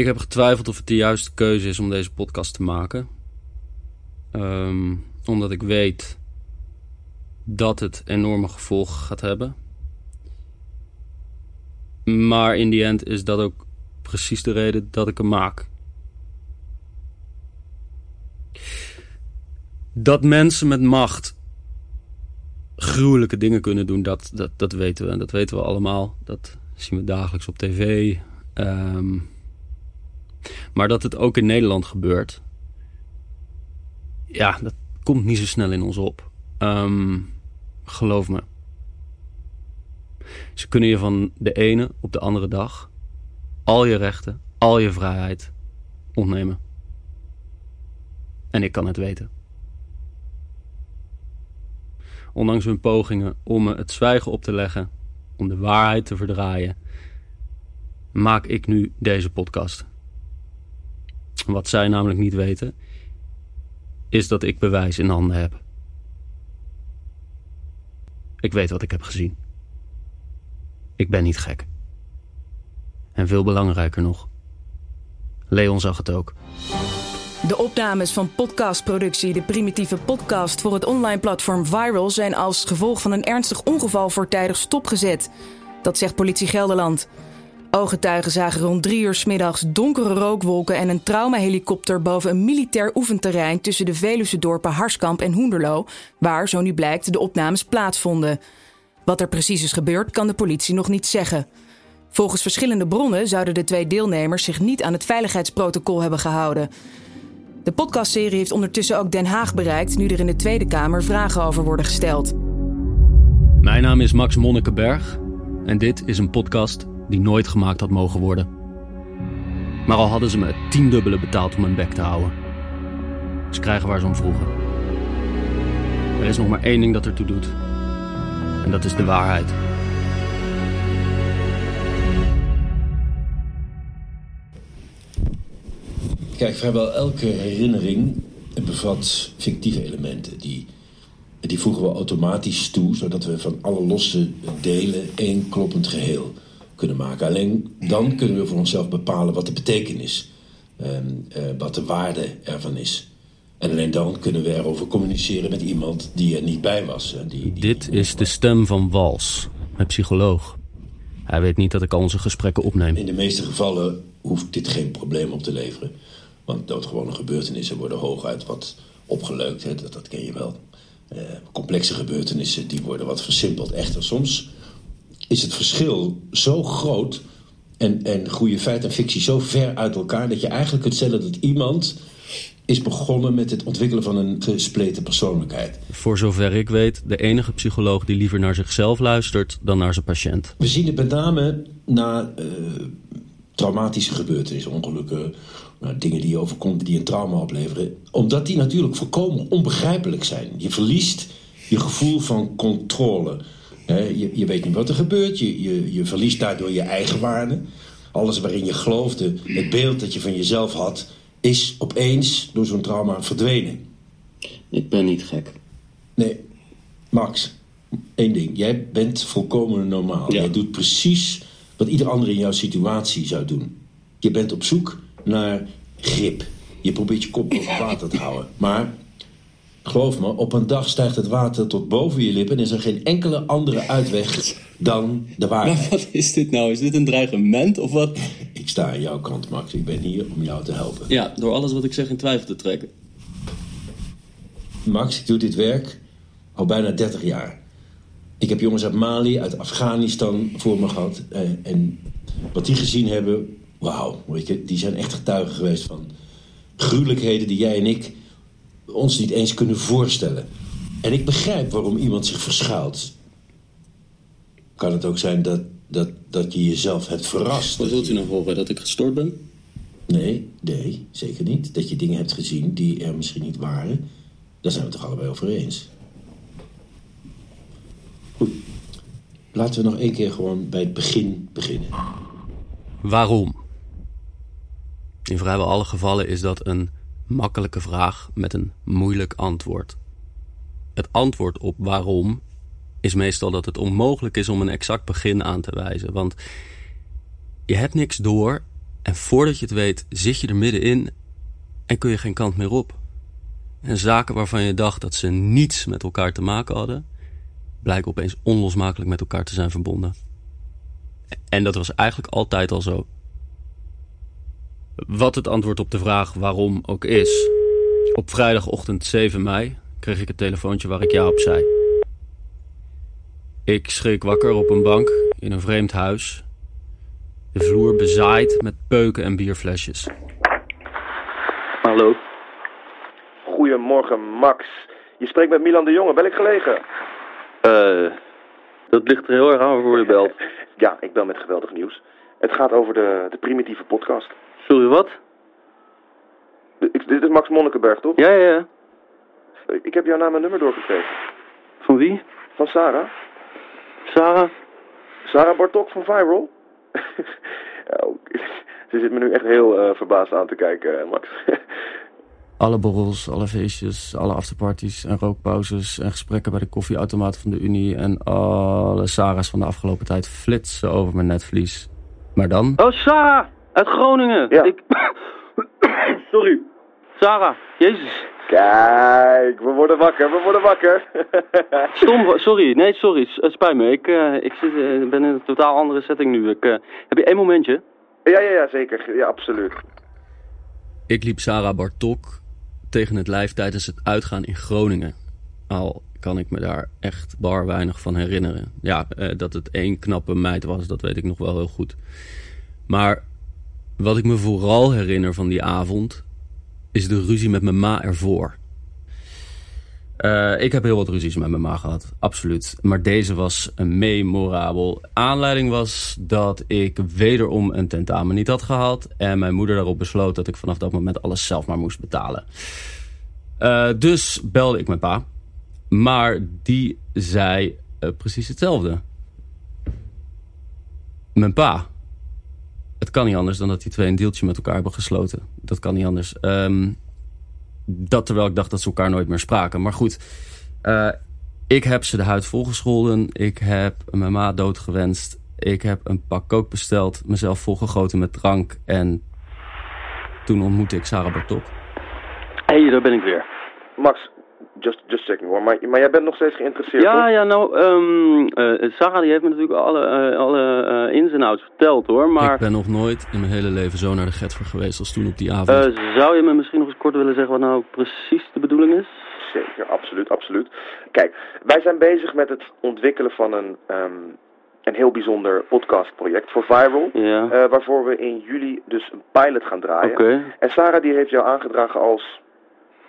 Ik heb getwijfeld of het de juiste keuze is om deze podcast te maken. Ehm, omdat ik weet dat het enorme gevolgen gaat hebben. Maar in die end is dat ook precies de reden dat ik hem maak. Dat mensen met macht gruwelijke dingen kunnen doen, dat, dat, weten we. En dat weten we allemaal. Dat zien we dagelijks op tv. Ehm, maar dat het ook in Nederland gebeurt, ja, dat komt niet zo snel in ons op. Ehm, geloof me. Ze kunnen je van de ene op de andere dag al je rechten, al je vrijheid ontnemen. En ik kan het weten. Ondanks hun pogingen om me het zwijgen op te leggen, om de waarheid te verdraaien, maak ik nu deze podcast. Wat zij namelijk niet weten, is dat ik bewijs in handen heb. Ik weet wat ik heb gezien. Ik ben niet gek. En veel belangrijker nog, Leon zag het ook. De opnames van podcastproductie De Primitieve Podcast voor het online platform Viral zijn als gevolg van een ernstig ongeval voortijdig stopgezet. Dat zegt politie Gelderland. Ooggetuigen zagen rond drie uur middags donkere rookwolken en een traumahelikopter boven een militair oefenterrein tussen de Veluwse dorpen Harskamp en Hoenderloo, waar, zo nu blijkt, de opnames plaatsvonden. Wat er precies is gebeurd, kan de politie nog niet zeggen. Volgens verschillende bronnen zouden de twee deelnemers zich niet aan het veiligheidsprotocol hebben gehouden. De podcastserie heeft ondertussen ook Den Haag bereikt, nu er in de Tweede Kamer vragen over worden gesteld. Mijn naam is Max Monnikenberg en dit is een podcast die nooit gemaakt had mogen worden. Maar al hadden ze me het tiendubbele betaald om mijn bek te houden. Ze krijgen waar ze om vroegen. Er is nog maar één ding dat ertoe doet. En dat is de waarheid. Kijk, vrijwel elke herinnering bevat fictieve elementen. Die, die voegen we automatisch toe, zodat we van alle losse delen één kloppend geheel kunnen maken. Alleen dan kunnen we voor onszelf bepalen wat de betekenis, uh, wat de waarde ervan is. En alleen dan kunnen we erover communiceren met iemand die er niet bij was. Die, die Dit is de stem van Wals, mijn psycholoog. Hij weet niet dat ik al onze gesprekken opneem. In de meeste gevallen hoeft dit geen probleem op te leveren. Want doodgewone gebeurtenissen worden hooguit wat opgeleukt. Hè? Dat, dat ken je wel. Uh, complexe gebeurtenissen die worden wat versimpeld. Echter, soms is het verschil zo groot... en, en goede feit en fictie zo ver uit elkaar... dat je eigenlijk kunt stellen dat iemand is begonnen met het ontwikkelen van een gespleten persoonlijkheid. Voor zover ik weet, de enige psycholoog die liever naar zichzelf luistert dan naar zijn patiënt. We zien het met name na uh, traumatische gebeurtenissen, ongelukken, nou, dingen die je overkomt die een trauma opleveren. Omdat die natuurlijk volkomen onbegrijpelijk zijn. Je verliest je gevoel van controle. Je, je, weet niet wat er gebeurt, je, je, je verliest daardoor je eigen waarde. Alles waarin je geloofde, het beeld dat je van jezelf had is opeens door zo'n trauma verdwenen. Ik ben niet gek. Nee, Max, één ding. Jij bent volkomen normaal. Ja. Jij doet precies wat ieder ander in jouw situatie zou doen. Je bent op zoek naar grip. Je probeert je kop boven water te houden. Maar, geloof me, op een dag stijgt het water tot boven je lippen... en is er geen enkele andere uitweg dan de waarheid. Maar wat is dit nou? Is dit een dreigement of wat? Ik sta aan jouw kant, Max. Ik ben hier om jou te helpen. Ja, door alles wat ik zeg in twijfel te trekken. Max, ik doe dit werk al bijna 30 jaar. Ik heb jongens uit Mali, uit Afghanistan voor me gehad. Eh, en wat die gezien hebben, wauw. Die zijn echt getuigen geweest van gruwelijkheden die jij en ik ons niet eens kunnen voorstellen. En ik begrijp waarom iemand zich verschuilt. Kan het ook zijn dat, dat, dat je jezelf hebt verrast? Wat wilt u nou horen? Dat ik gestoord ben? Nee, nee, zeker niet. Dat je dingen hebt gezien die er misschien niet waren. Daar zijn we het toch allebei over eens. Goed. Laten we nog één keer gewoon bij het begin beginnen. Waarom? In vrijwel alle gevallen is dat een makkelijke vraag met een moeilijk antwoord. Het antwoord op waarom is meestal dat het onmogelijk is om een exact begin aan te wijzen. Want je hebt niks door En voordat je het weet, zit je er middenin en kun je geen kant meer op. En zaken waarvan je dacht dat ze niets met elkaar te maken hadden, blijken opeens onlosmakelijk met elkaar te zijn verbonden. En dat was eigenlijk altijd al zo. Wat het antwoord op de vraag waarom ook is. Op vrijdagochtend 7 mei kreeg ik het telefoontje waar ik ja op zei. Ik schrik wakker op een bank in een vreemd huis. De vloer bezaaid met peuken en bierflesjes. Hallo? Goedemorgen, Max. Je spreekt met Milan de Jonge. Ben ik gelegen? Eh, dat ligt er heel erg aan voor je belt. Ja, ik bel met geweldig nieuws. Het gaat over de, de primitieve podcast. Sorry, wat? Ik, dit is Max Monnikenberg, toch? Ja, ja, ja. Ik heb jouw naam en nummer doorgekregen. Van wie? Van Sarah. Sarah? Sarah Bartok van Viral. Oh, Ze zit me nu echt heel eh, verbaasd aan te kijken, Max. Alle borrels, alle feestjes, alle afterparties en rookpauzes en gesprekken bij de koffieautomaat van de Unie en alle Sarah's van de afgelopen tijd flitsen over mijn netvlies. Maar dan, Oh, Sarah! Uit Groningen! Ja. Ik... Sorry. Sarah, jezus. Kijk, we worden wakker, we worden wakker. Stom, sorry. Nee, sorry. Het spijt me. Ik, eh, ik zit, eh, ben in een totaal andere setting nu. Ik, eh, heb je één momentje? ja, ja, ja, zeker. Ja, absoluut. ik liep Sarah Bartok tegen het lijf tijdens het uitgaan in Groningen. Al kan ik me daar echt bar weinig van herinneren. Ja, eh, dat het één knappe meid was, dat weet ik nog wel heel goed. Maar wat ik me vooral herinner van die avond... is de ruzie met mijn ma ervoor. Eh, ik heb heel wat ruzies met mijn ma gehad, absoluut. Maar deze was memorabel. Aanleiding was dat ik wederom een tentamen niet had gehad. En mijn moeder daarop besloot dat ik vanaf dat moment alles zelf maar moest betalen. Eh, dus belde ik mijn pa. Maar die zei eh, precies hetzelfde. Mijn pa. Het kan niet anders dan dat die twee een deeltje met elkaar hebben gesloten. Dat kan niet anders. Ehm, dat terwijl ik dacht dat ze elkaar nooit meer spraken. Maar goed, eh, ik heb ze de huid volgescholden. Ik heb mijn ma doodgewenst. Ik heb een pak kook besteld. Mezelf volgegoten met drank. En toen ontmoette ik Sarah Bartok. Hey, daar ben ik weer. Max, just, just checking hoor. Maar, maar jij bent nog steeds geïnteresseerd, Ja, ja, nou, ehm, eh, Sarah die heeft me natuurlijk alle, eh, alle eh, ins en outs verteld hoor. Maar Ik ben nog nooit in mijn hele leven zo naar de Getver geweest als toen op die avond. zou je me misschien nog eens kort willen zeggen wat nou precies de bedoeling is? Zeker, absoluut, absoluut. Kijk, wij zijn bezig met het ontwikkelen van een, ehm, een heel bijzonder podcastproject voor Viral. Ja. eh, waarvoor we in juli dus een pilot gaan draaien. Oké. En Sarah die heeft jou aangedragen als,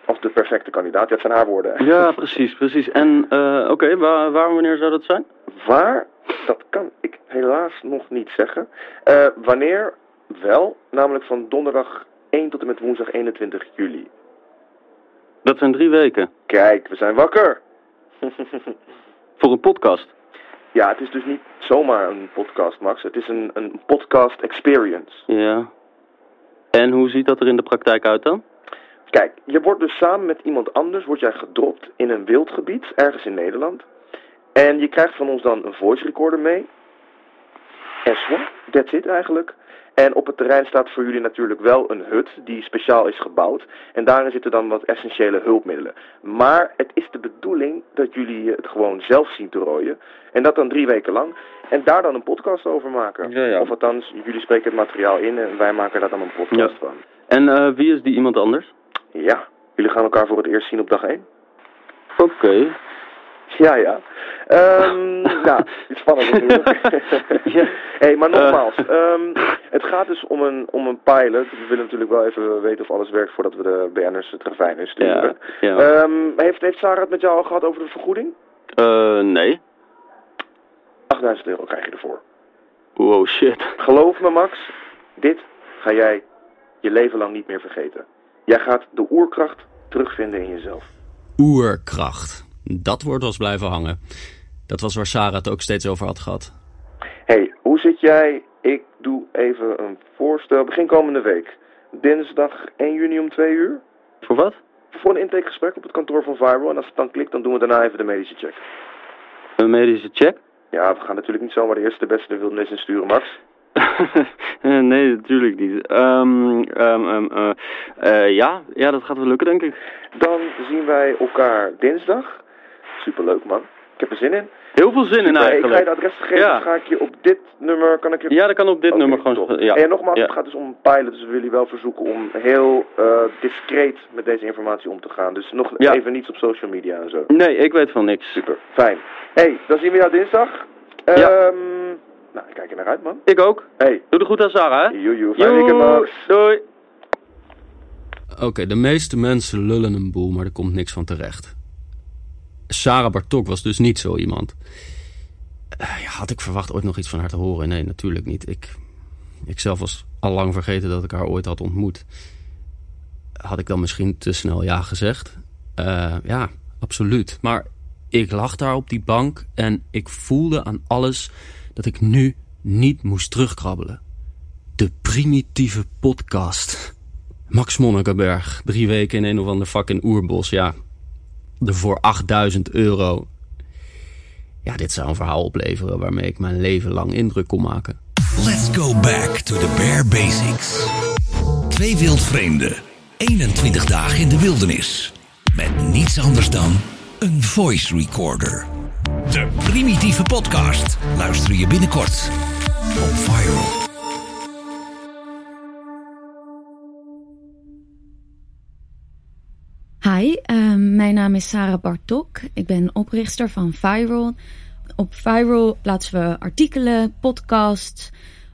als de perfecte kandidaat. Dat zijn haar woorden. Ja, precies, precies. En, eh, oké, waar, waar wanneer zou dat zijn? Waar? Dat kan ik helaas nog niet zeggen. Eh, wanneer? Wel, namelijk van donderdag 1 tot en met woensdag 21 juli. Dat zijn drie weken. Kijk, we zijn wakker. Voor een podcast. ja, het is dus niet zomaar een podcast, Max. Het is een, een podcast experience. Ja. En hoe ziet dat er in de praktijk uit dan? Kijk, je wordt dus samen met iemand anders word jij gedropt in een wildgebied, ergens in Nederland. En je krijgt van ons dan een voice recorder mee. En swap, that's it eigenlijk. En op het terrein staat voor jullie natuurlijk wel een hut die speciaal is gebouwd. En daarin zitten dan wat essentiële hulpmiddelen. Maar het is de bedoeling dat jullie het gewoon zelf zien te rooien. En dat dan drie weken lang. En daar dan een podcast over maken. Ja, ja. Of althans, jullie spreken het materiaal in en wij maken daar dan een podcast Ja. van. En eh, wie is die iemand anders? Ja, jullie gaan elkaar voor het eerst zien op dag 1. Oké. Ja, ja. Ehm nou, spannend natuurlijk. Ja. hey, maar nogmaals, ehm, het gaat dus om een, om een pilot. We willen natuurlijk wel even weten of alles werkt voordat we de BN'ers het ravijn in sturen. Ja, ja. Ehm, heeft, heeft Sarah het met jou al gehad over de vergoeding? Eh, nee. 8000 euro krijg je ervoor. Wow, shit. Geloof me Max, dit ga jij je leven lang niet meer vergeten. Jij gaat de oerkracht terugvinden in jezelf. Oerkracht. Dat woord was blijven hangen. Dat was waar Sarah het ook steeds over had gehad. hey, hoe zit jij? Ik doe even een voorstel. Begin komende week. Dinsdag 1 juni om 2 uur. Voor wat? Voor een intakegesprek op het kantoor van Viral. En als het dan klikt, dan doen we daarna even de medische check. Een medische check? Ja, we gaan natuurlijk niet zomaar de eerste de beste de wildernis insturen, Max. nee, natuurlijk niet. Um, ja, ja, dat gaat wel lukken, denk ik. Dan zien wij elkaar dinsdag. Superleuk, man. Ik heb er zin in. Heel veel zin in eigenlijk. Ik ga je het adres geven, ja. ga ik je op dit nummer... Kan ik je... Ja, dat kan op dit nummer gewoon. Ja. En nogmaals, het gaat dus om een pilot, dus we willen je wel verzoeken om heel uh, discreet met deze informatie om te gaan. Dus nog even niets op social media en zo. Nee, ik weet van niks. Super, fijn. hey, dan zien we jou dinsdag. Ja. Nou, ik kijk er naar uit, man. Ik ook. Hey. Doe de goed aan Sarah, hè? Joe, Fijn weekend, Max. Doei. Oké, de meeste mensen lullen een boel, maar er komt niks van terecht. Sarah Bartok was dus niet zo iemand. Uh, ja, had ik verwacht ooit nog iets van haar te horen? Nee, natuurlijk niet. Ik, ik zelf was al lang vergeten dat ik haar ooit had ontmoet. Had ik dan misschien te snel ja gezegd? Uh, ja, absoluut. Maar ik lag daar op die bank en ik voelde aan alles dat ik nu niet moest terugkrabbelen. De primitieve podcast. Max Monnikenberg, drie weken in een of ander fucking oerbos, ja. Er voor 8000 euro. Ja, dit zou een verhaal opleveren waarmee ik mijn leven lang indruk kon maken. Let's go back to the bare basics. Twee wildvreemden, 21 dagen in de wildernis. Met niets anders dan een voice recorder. De primitieve podcast luister je binnenkort op Viral. Hi, ehm, mijn naam is Sarah Bartok. Ik ben oprichter van Viral. Op Viral plaatsen we artikelen, podcasts,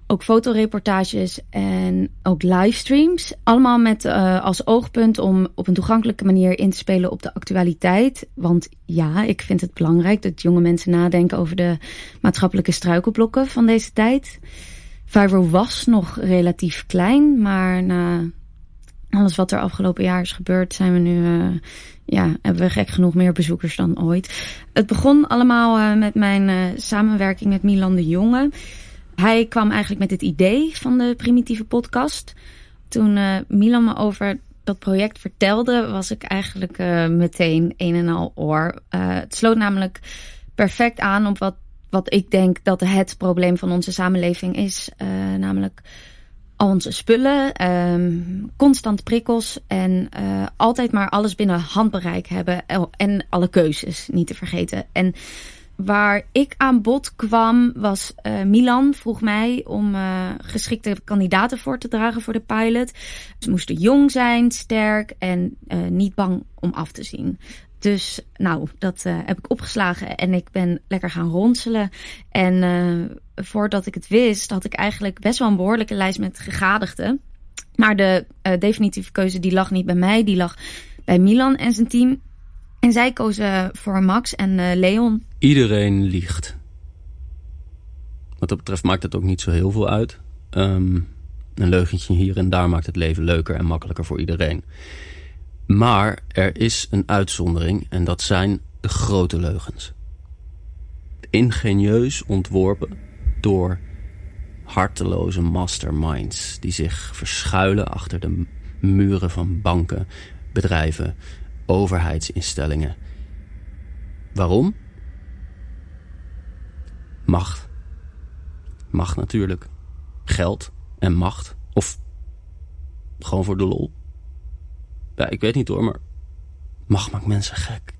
ook fotoreportages en ook livestreams. Allemaal met uh, als oogpunt om op een toegankelijke manier in te spelen op de actualiteit. Want ja, ik vind het belangrijk dat jonge mensen nadenken over de maatschappelijke struikelblokken van deze tijd. Viral was nog relatief klein, maar na alles wat er afgelopen jaar is gebeurd, zijn we nu, uh, ja, hebben we gek genoeg meer bezoekers dan ooit. Het begon allemaal uh, met mijn samenwerking met Milan de Jonge. Hij kwam eigenlijk met het idee van de primitieve podcast. Toen Milan me over dat project vertelde, was ik eigenlijk meteen een en al oor. het sloot namelijk perfect aan op wat, wat ik denk dat het probleem van onze samenleving is. namelijk al onze spullen, um, constant prikkels en altijd maar alles binnen handbereik hebben en alle keuzes niet te vergeten. En waar ik aan bod kwam was uh, Milan vroeg mij om uh, geschikte kandidaten voor te dragen voor de pilot. Ze moesten jong zijn, sterk en niet bang om af te zien. Dus nou, dat uh, heb ik opgeslagen en ik ben lekker gaan ronselen. En uh, voordat ik het wist, had ik eigenlijk best wel een behoorlijke lijst met gegadigden. Maar de uh, definitieve keuze die lag niet bij mij, die lag bij Milan en zijn team. En zij kozen voor Max en Leon. Iedereen liegt. Wat dat betreft maakt het ook niet zo heel veel uit. Um, een leugentje hier en daar maakt het leven leuker en makkelijker voor iedereen. Maar er is een uitzondering en dat zijn de grote leugens. Ingenieus ontworpen door harteloze masterminds die zich verschuilen achter de muren van banken, bedrijven, overheidsinstellingen. Waarom? Macht. Macht natuurlijk. Geld en macht. Of gewoon voor de lol. Ja, ik weet niet hoor, maar macht maakt mensen gek.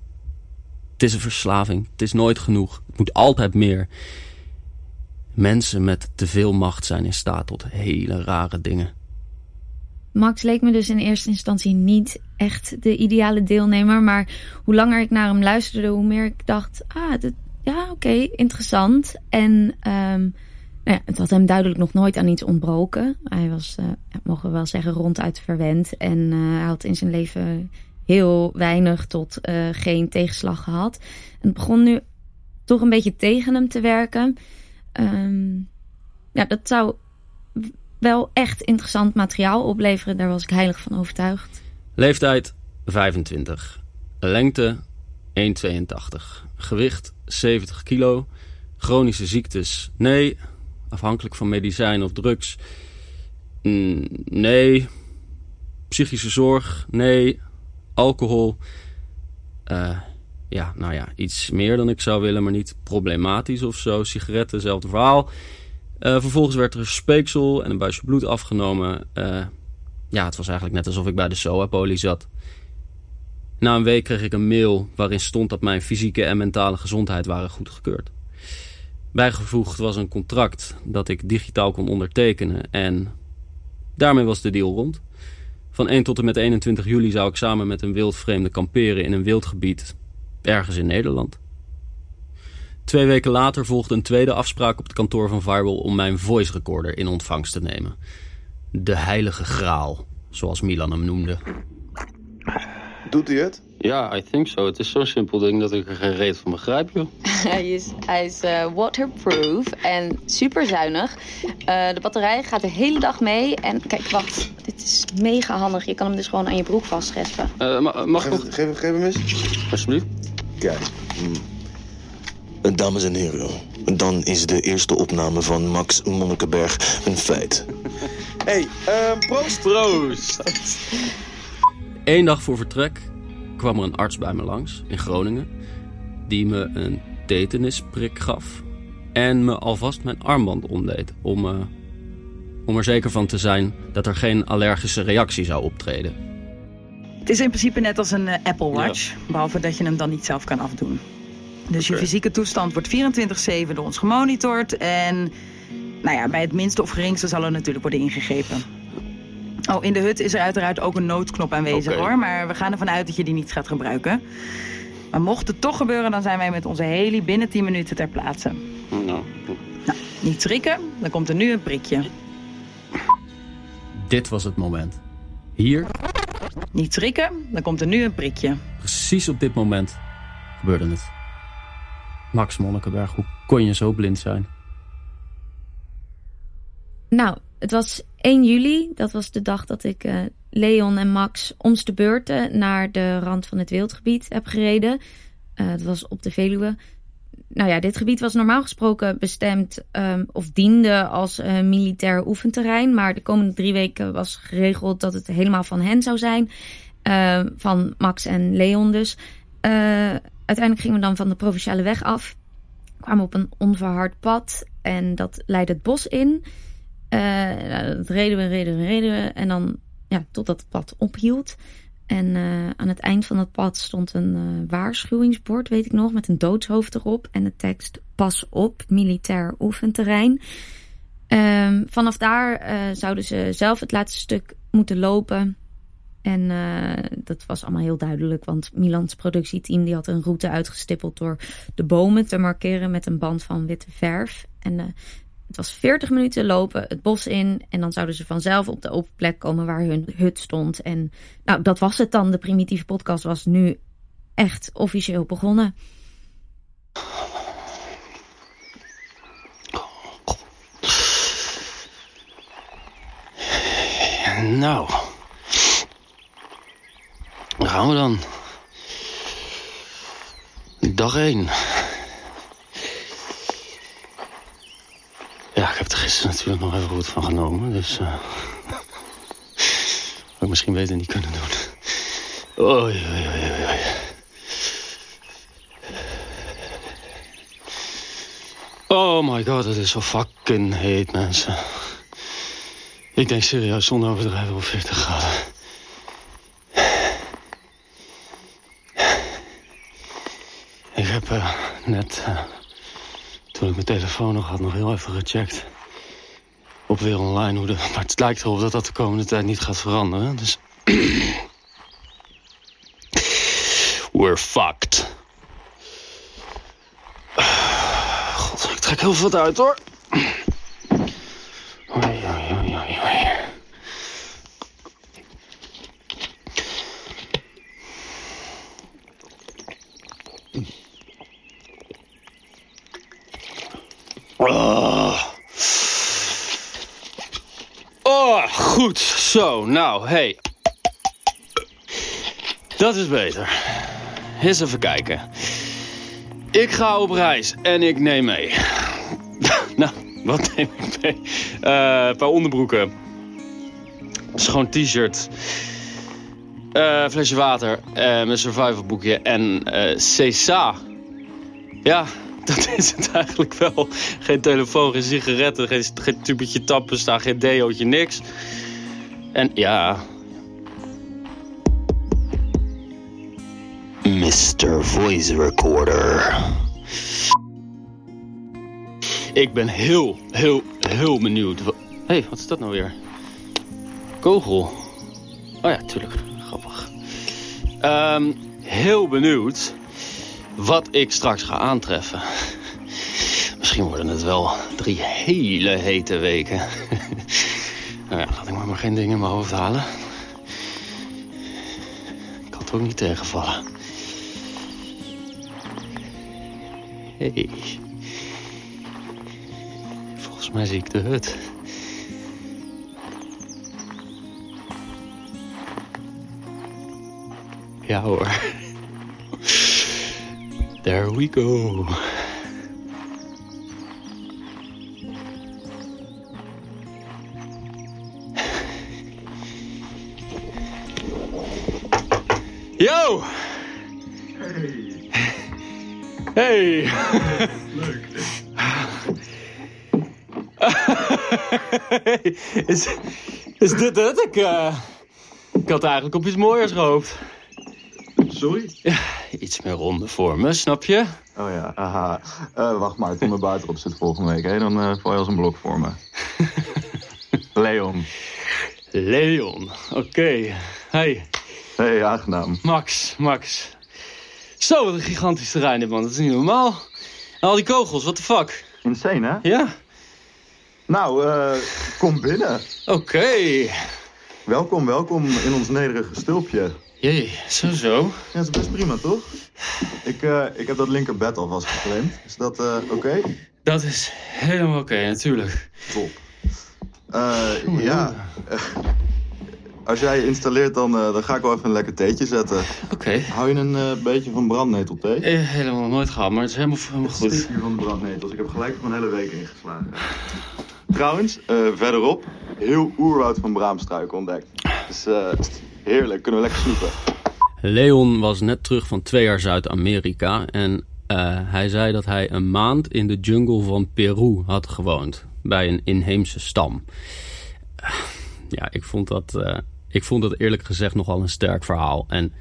Het is een verslaving. Het is nooit genoeg. Het moet altijd meer. Mensen met te veel macht zijn in staat tot hele rare dingen. Max leek me dus in eerste instantie niet echt de ideale deelnemer. Maar hoe langer ik naar hem luisterde, hoe meer ik dacht: ah, dit, ja, oké, interessant. En um, nou ja, het had hem duidelijk nog nooit aan iets ontbroken. Hij was, uh, mogen we wel zeggen, ronduit verwend. En uh, hij had in zijn leven heel weinig tot uh, geen tegenslag gehad. En het begon nu toch een beetje tegen hem te werken. Um, ja, dat zou wel echt interessant materiaal opleveren. Daar was ik heilig van overtuigd. Leeftijd 25. Lengte 1,82. Gewicht 70 kilo. Chronische ziektes? Nee. Afhankelijk van medicijn of drugs? Mm, nee. Psychische zorg? Nee. Alcohol? Uh, ja, nou ja, iets meer dan ik zou willen, maar niet problematisch of zo. Sigaretten, hetzelfde verhaal. Uh, vervolgens werd er speeksel en een buisje bloed afgenomen. Uh, ja, het was eigenlijk net alsof ik bij de SOA-poli zat. Na een week kreeg ik een mail waarin stond dat mijn fysieke en mentale gezondheid waren goedgekeurd. Bijgevoegd was een contract dat ik digitaal kon ondertekenen en daarmee was de deal rond. Van 1 tot en met 21 juli zou ik samen met een wildvreemde kamperen in een wildgebied ergens in Nederland. Twee weken later volgde een tweede afspraak op het kantoor van Viral om mijn voice recorder in ontvangst te nemen. De heilige graal, zoals Milan hem noemde. Doet hij het? Ja, I think so. Het is zo'n simpel ding dat ik er geen reet van begrijp, joh. hij is, hij is uh, waterproof en super zuinig. Uh, de batterij gaat de hele dag mee. En kijk, wacht. Dit is mega handig. Je kan hem dus gewoon aan je broek vastschespen. Uh, ma mag geef, ik... Geef, geef hem eens. Alsjeblieft. Kijk. Mm. Dames en heren, dan is de eerste opname van Max Monnikenberg een feit. hey, uh, proost! Proost! Eén dag voor vertrek kwam er een arts bij me langs in Groningen. Die me een tetanisprik gaf. En me alvast mijn armband omdeed. Om, uh, om er zeker van te zijn dat er geen allergische reactie zou optreden. Het is in principe net als een uh, Apple Watch. Behalve dat je hem dan niet zelf kan afdoen. Dus je fysieke toestand wordt 24-7 door ons gemonitord. En nou ja, bij het minste of geringste zal er natuurlijk worden ingegrepen. Oh, in de hut is er uiteraard ook een noodknop aanwezig hoor. Maar we gaan ervan uit dat je die niet gaat gebruiken. Maar mocht het toch gebeuren, dan zijn wij met onze heli binnen 10 minuten ter plaatse. Nou, Nou, niet schrikken, dan komt er nu een prikje. Dit was het moment. Hier, Niet schrikken, dan komt er nu een prikje. precies op dit moment, gebeurde het. Max Monnikenberg, hoe kon je zo blind zijn? Nou, het was 1 juli. Dat was de dag dat ik eh, Leon en Max om's de beurten naar de rand van het wildgebied heb gereden. Eh dat was op de Veluwe. Nou ja, dit gebied was normaal gesproken bestemd ehm, of diende als eh, militair oefenterrein. Maar de komende drie weken was geregeld dat het helemaal van hen zou zijn. Eh, van Max en Leon dus. Uiteindelijk gingen we dan van de provinciale weg af. Kwamen op een onverhard pad en dat leidde het bos in. Eh, nou, dat reden we, reden we, reden we. En dan, ja, totdat het pad ophield. En eh, aan het eind van het pad stond een eh, waarschuwingsbord, weet ik nog, met een doodshoofd erop. En de tekst: Pas op, militair oefenterrein. Ehm, vanaf daar zouden ze zelf het laatste stuk moeten lopen. En dat was allemaal heel duidelijk, want Milans productieteam die had een route uitgestippeld door de bomen te markeren met een band van witte verf. En het was 40 minuten lopen het bos in en dan zouden ze vanzelf op de open plek komen waar hun hut stond. En nou, dat was het dan. De primitieve podcast was nu echt officieel begonnen. Nou. Daar gaan we dan. Dag 1. Ja, ik heb er gisteren natuurlijk nog even goed van genomen, dus... eh had ik misschien beter niet kunnen doen. Oh my god, het is zo fucking heet, mensen. Ik denk serieus, zonder overdrijven, op 40 graden. Ik heb eh, net, eh, toen ik mijn telefoon nog had, nog heel even gecheckt. Op weer online hoe de... Maar het lijkt erop dat dat de komende tijd niet gaat veranderen. Dus... We're fucked. God, ik trek heel veel uit hoor. Oei, oei, oei, oei, oei. Oh. oh, goed. Zo, nou, hey. Dat is beter. Eens even kijken. Ik ga op reis en ik neem mee. nou, wat neem ik mee? Eh, een paar onderbroeken. Schoon t-shirt. Eh, flesje water. eh mijn survival boekje. En CSA. Ja, dat is het eigenlijk wel. Geen telefoon, geen sigaretten, geen, geen tubetje tappen geen deootje, niks. En ja... Mr. Voice Recorder. Ik ben heel, heel, heel benieuwd. Hé, hey, wat is dat nou weer? Kogel. Oh ja, tuurlijk. Grappig. Um, heel benieuwd wat ik straks ga aantreffen. Misschien worden het wel drie hele hete weken. nou ja, laat ik maar, maar geen dingen in mijn hoofd halen. Ik kan het ook niet tegenvallen. Hey. Volgens mij zie ik de hut. Ja hoor. There we go. Yo! Hey. Hey. Leuk. is, is dit het? Ik, uh, ik had eigenlijk op iets mooiers gehoopt. Sorry? Ja, iets meer ronde vormen, snap je? Oh ja, aha. Uh, wacht maar, toen mijn buiten erop zit volgende week, hè? dan uh, val je als een blok voor me. Leon. Leon, oké. Okay. Hey. Hey, aangenaam. Max, Max. Zo, wat een gigantisch terrein, man. Dat is niet normaal. En al die kogels, what the fuck? Insane, hè? Ja. Nou, uh, kom binnen. Oké. Okay. Welkom, welkom in ons nederige stulpje. Jee, zo zo. Ja, dat is best prima, toch? Ik, uh, ik heb dat linkerbed alvast gepland. Is dat uh, oké? Okay? Dat is helemaal oké, okay, natuurlijk. Top. Uh, ja, als jij installeert, dan, dan ga ik wel even een lekker theetje zetten. Oké. Okay. Hou je een beetje van brandnetelthee? Eh, helemaal nooit gehad, maar het is helemaal, helemaal goed. Ik van de brandnetels. Ik heb gelijk mijn hele week ingeslagen. Trouwens, verderop, heel oerwoud van braamstruiken ontdekt. Dus Heerlijk, kunnen we lekker snoepen. Leon was net terug van twee jaar Zuid-Amerika en hij zei dat hij een maand in de jungle van Peru had gewoond. Bij een inheemse stam. Ja, ik vond, dat, uh, ik vond dat eerlijk gezegd nogal een sterk verhaal. En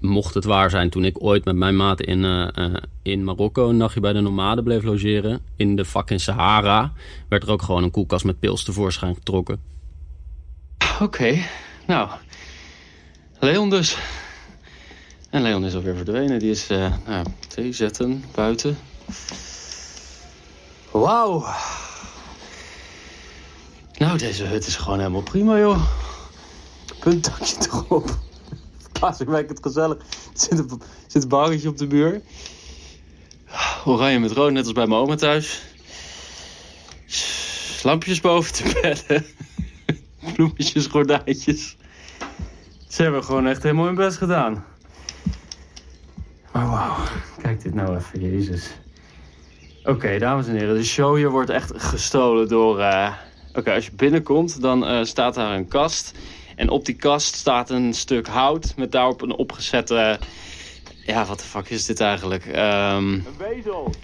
mocht het waar zijn, toen ik ooit met mijn maat in, in Marokko een nachtje bij de nomaden bleef logeren, in de fucking Sahara, werd er ook gewoon een koelkast met pils tevoorschijn getrokken. Oké, nou, Leon dus. En Leon is alweer verdwenen. Die is uh, nou, thee zetten buiten. Wauw. Nou, deze hut is gewoon helemaal prima, joh. Puntdakje erop. Plaatselijk het gezellig. Er zit een, zit een bangetje op de muur. Oranje met rood, net als bij mijn oma thuis. Lampjes boven de bedden. Bloemetjes, gordijntjes. Ze hebben gewoon echt helemaal hun best gedaan. Maar wauw, kijk dit nou even, jezus. Oké, dames en heren, de show hier wordt echt gestolen door... Uh... Oké, als je binnenkomt, dan uh, staat daar een kast. En op die kast staat een stuk hout met daarop een opgezette... Ja, wat de fuck is dit eigenlijk? Um... Een wezel.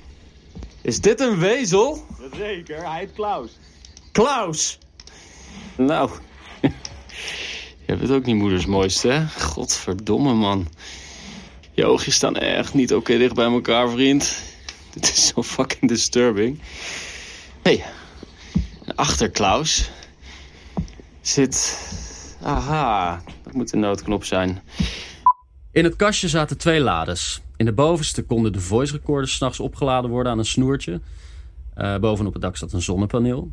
Is dit een wezel? Jazeker, hij heet Klaus. Klaus! Nou, je hebt het ook niet moeders mooiste, hè? Godverdomme, man. Je oogjes staan echt niet oké dicht bij elkaar, vriend. Dit is zo fucking disturbing. Hé, hey, achter Klaus zit... Aha, dat moet de noodknop zijn. In het kastje zaten twee lades. In de bovenste konden de voice recorders s'nachts opgeladen worden aan een snoertje. Uh, bovenop het dak zat een zonnepaneel.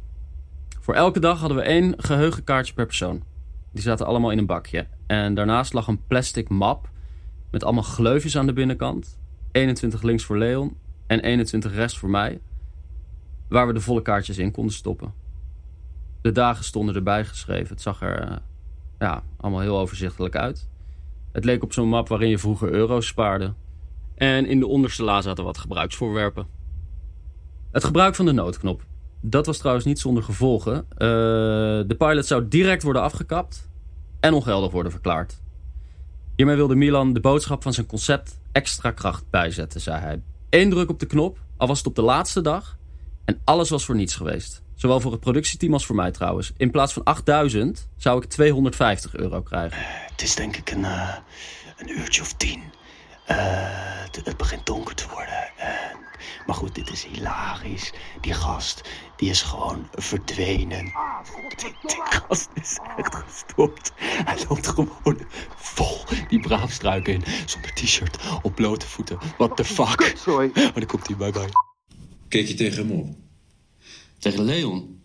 Voor elke dag hadden we één geheugenkaartje per persoon. Die zaten allemaal in een bakje. En daarnaast lag een plastic map met allemaal gleufjes aan de binnenkant. 21 links voor Leon en 21 rest voor mij. Waar we de volle kaartjes in konden stoppen. De dagen stonden erbij geschreven. Het zag er uh, ja, allemaal heel overzichtelijk uit. Het leek op zo'n map waarin je vroeger euro's spaarde. En in de onderste la zaten wat gebruiksvoorwerpen. Het gebruik van de noodknop. Dat was trouwens niet zonder gevolgen. Uh, de pilot zou direct worden afgekapt en ongeldig worden verklaard. Hiermee wilde Milan de boodschap van zijn concept extra kracht bijzetten, zei hij. Eén druk op de knop, Al was het op de laatste dag. En alles was voor niets geweest. Zowel voor het productieteam als voor mij trouwens. In plaats van 8000 zou ik 250 euro krijgen. Het is denk ik een, uh, een uurtje of tien. Uh, het, het, begint donker te worden. En, maar goed, dit is hilarisch. Die gast, die is gewoon verdwenen. Die, die gast is echt gestopt. Hij loopt gewoon vol die braafstruiken in. Zonder t-shirt, op blote voeten. What the fuck? Sorry. Maar dan komt hij bye bye. Keek je tegen hem op? Tegen Leon?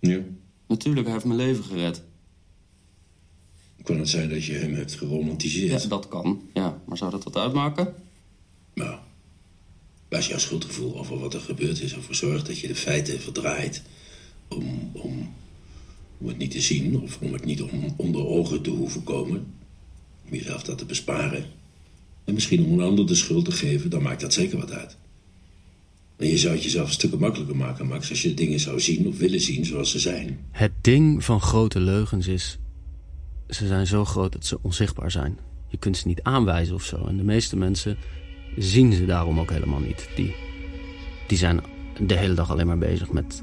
Ja. Natuurlijk, hij heeft mijn leven gered. Kan het zijn dat je hem hebt geromantiseerd? Ja, dat kan. Ja, maar zou dat wat uitmaken? Nou, als jouw schuldgevoel over wat er gebeurd is ervoor zorgt dat je de feiten verdraait om, om, om het niet te zien of om het niet om, onder ogen te hoeven komen, om jezelf dat te besparen en misschien om een ander de schuld te geven, dan maakt dat zeker wat uit. En je zou het jezelf een stuk makkelijker maken, Max, als je dingen zou zien of willen zien zoals ze zijn. Het ding van grote leugens is... ze zijn zo groot dat ze onzichtbaar zijn. Je kunt ze niet aanwijzen of zo. En de meeste mensen zien ze daarom ook helemaal niet. Die, die zijn de hele dag alleen maar bezig met...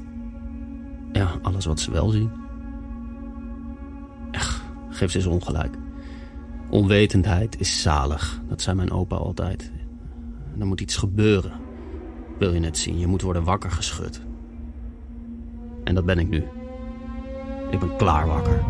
ja, alles wat ze wel zien. Echt, geef ze eens ongelijk. Onwetendheid is zalig. Dat zei mijn opa altijd. Er moet iets gebeuren wil je net zien. Je moet worden wakker geschud. En dat ben ik nu. Ik ben klaar wakker.